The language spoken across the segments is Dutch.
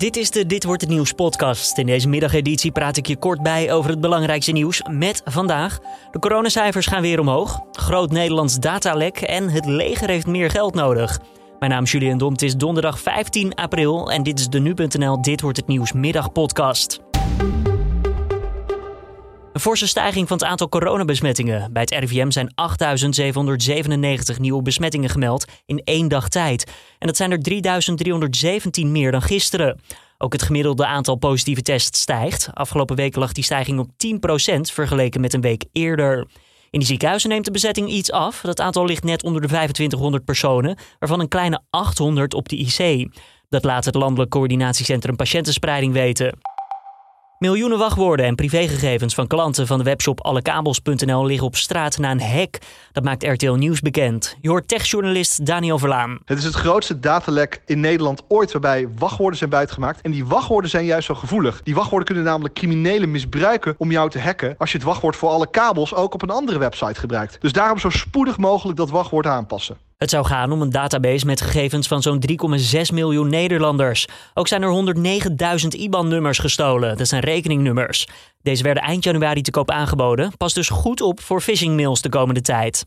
Dit is de Dit wordt het nieuws podcast. In deze middageditie praat ik je kort bij over het belangrijkste nieuws met vandaag. De coronacijfers gaan weer omhoog. Groot Nederlands datalek en het leger heeft meer geld nodig. Mijn naam is Julian Dom. Het is donderdag 15 april en dit is de nu.nl Dit wordt het nieuws middagpodcast. Een forse stijging van het aantal coronabesmettingen. Bij het RIVM zijn 8.797 nieuwe besmettingen gemeld in één dag tijd. En dat zijn er 3.317 meer dan gisteren. Ook het gemiddelde aantal positieve tests stijgt. Afgelopen week lag die stijging op 10% vergeleken met een week eerder. In de ziekenhuizen neemt de bezetting iets af. Dat aantal ligt net onder de 2500 personen, waarvan een kleine 800 op de IC. Dat laat het Landelijk Coördinatiecentrum Patiëntenspreiding weten. Miljoenen wachtwoorden en privégegevens van klanten van de webshop allekabels.nl liggen op straat na een hack. Dat maakt RTL Nieuws bekend. Je hoort techjournalist Daniel Verlaan. Het is het grootste datalek in Nederland ooit waarbij wachtwoorden zijn buitgemaakt. En die wachtwoorden zijn juist zo gevoelig. Die wachtwoorden kunnen namelijk criminelen misbruiken om jou te hacken... als je het wachtwoord voor alle kabels ook op een andere website gebruikt. Dus daarom zo spoedig mogelijk dat wachtwoord aanpassen. Het zou gaan om een database met gegevens van zo'n 3,6 miljoen Nederlanders. Ook zijn er 109.000 IBAN-nummers gestolen. Dat zijn rekeningnummers. Deze werden eind januari te koop aangeboden. Pas dus goed op voor phishing-mails de komende tijd.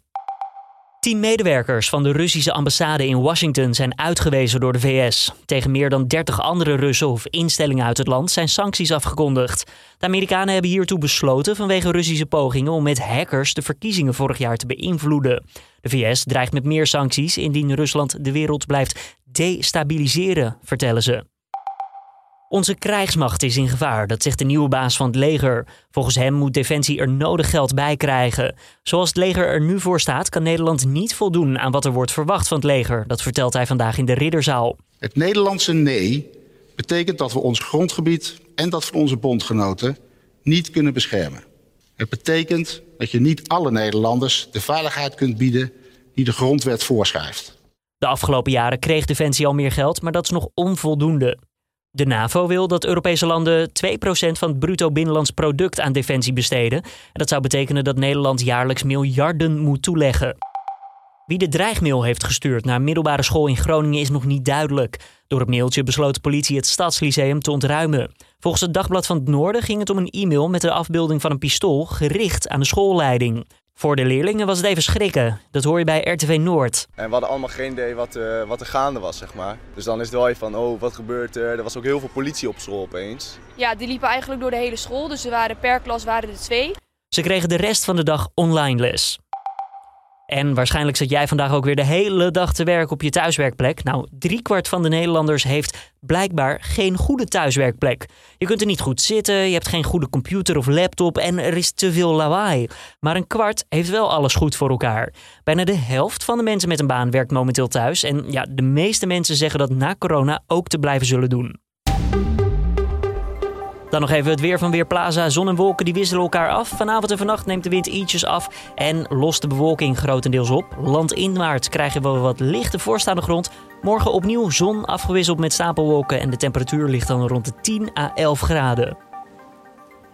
Tien medewerkers van de Russische ambassade in Washington zijn uitgewezen door de VS. Tegen meer dan 30 andere Russen of instellingen uit het land zijn sancties afgekondigd. De Amerikanen hebben hiertoe besloten vanwege Russische pogingen om met hackers de verkiezingen vorig jaar te beïnvloeden. De VS dreigt met meer sancties indien Rusland de wereld blijft destabiliseren, vertellen ze. Onze krijgsmacht is in gevaar, dat zegt de nieuwe baas van het leger. Volgens hem moet Defensie er nodig geld bij krijgen. Zoals het leger er nu voor staat, kan Nederland niet voldoen aan wat er wordt verwacht van het leger. Dat vertelt hij vandaag in de Ridderzaal. Het Nederlandse nee betekent dat we ons grondgebied en dat van onze bondgenoten niet kunnen beschermen. Het betekent dat je niet alle Nederlanders de veiligheid kunt bieden die de grondwet voorschrijft. De afgelopen jaren kreeg Defensie al meer geld, maar dat is nog onvoldoende. De NAVO wil dat Europese landen 2% van het bruto binnenlands product aan defensie besteden. En dat zou betekenen dat Nederland jaarlijks miljarden moet toeleggen. Wie de dreigmail heeft gestuurd naar een middelbare school in Groningen is nog niet duidelijk. Door het mailtje besloot de politie het Stadslyceum te ontruimen. Volgens het Dagblad van het Noorden ging het om een e-mail met de afbeelding van een pistool gericht aan de schoolleiding. Voor de leerlingen was het even schrikken. Dat hoor je bij RTV Noord. En we hadden allemaal geen idee wat, uh, wat er gaande was, zeg maar. Dus dan is het wel even van, oh, wat gebeurt er? Er was ook heel veel politie op school opeens. Ja, die liepen eigenlijk door de hele school. Dus er waren per klas waren er twee. Ze kregen de rest van de dag online les. En waarschijnlijk zit jij vandaag ook weer de hele dag te werken op je thuiswerkplek. Nou, driekwart van de Nederlanders heeft blijkbaar geen goede thuiswerkplek. Je kunt er niet goed zitten, je hebt geen goede computer of laptop en er is te veel lawaai. Maar een kwart heeft wel alles goed voor elkaar. Bijna de helft van de mensen met een baan werkt momenteel thuis. En ja, de meeste mensen zeggen dat na corona ook te blijven zullen doen. Dan nog even het weer van Weerplaza. Zon en wolken die wisselen elkaar af. Vanavond en vannacht neemt de wind ietsjes af en lost de bewolking grotendeels op. Landinwaarts krijgen we wat lichte voorstaande grond. Morgen opnieuw zon afgewisseld met stapelwolken en de temperatuur ligt dan rond de 10 à 11 graden.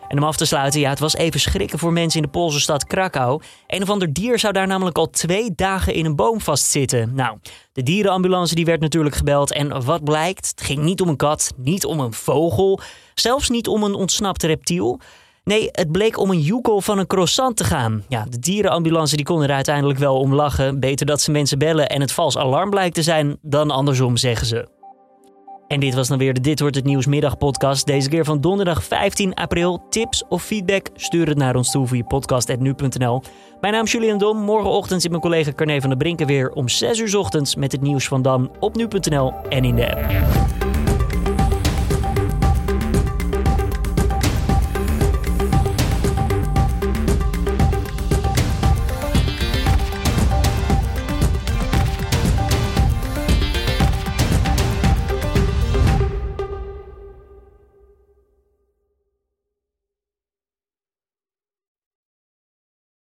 En om af te sluiten, ja, het was even schrikken voor mensen in de Poolse stad Krakau. Een of ander dier zou daar namelijk al twee dagen in een boom vastzitten. Nou, de dierenambulance die werd natuurlijk gebeld en wat blijkt? Het ging niet om een kat, niet om een vogel, zelfs niet om een ontsnapt reptiel. Nee, het bleek om een joekel van een croissant te gaan. Ja, de dierenambulance die kon er uiteindelijk wel om lachen. Beter dat ze mensen bellen en het vals alarm blijkt te zijn dan andersom, zeggen ze. En dit was dan weer de Dit Wordt Het Nieuws middagpodcast. Deze keer van donderdag 15 april. Tips of feedback? Stuur het naar ons toe via podcast.nu.nl. Mijn naam is Julian Dom. Morgenochtend zit mijn collega Carne van der Brinken weer om 6 uur ochtends met het nieuws van dan op nu.nl en in de app.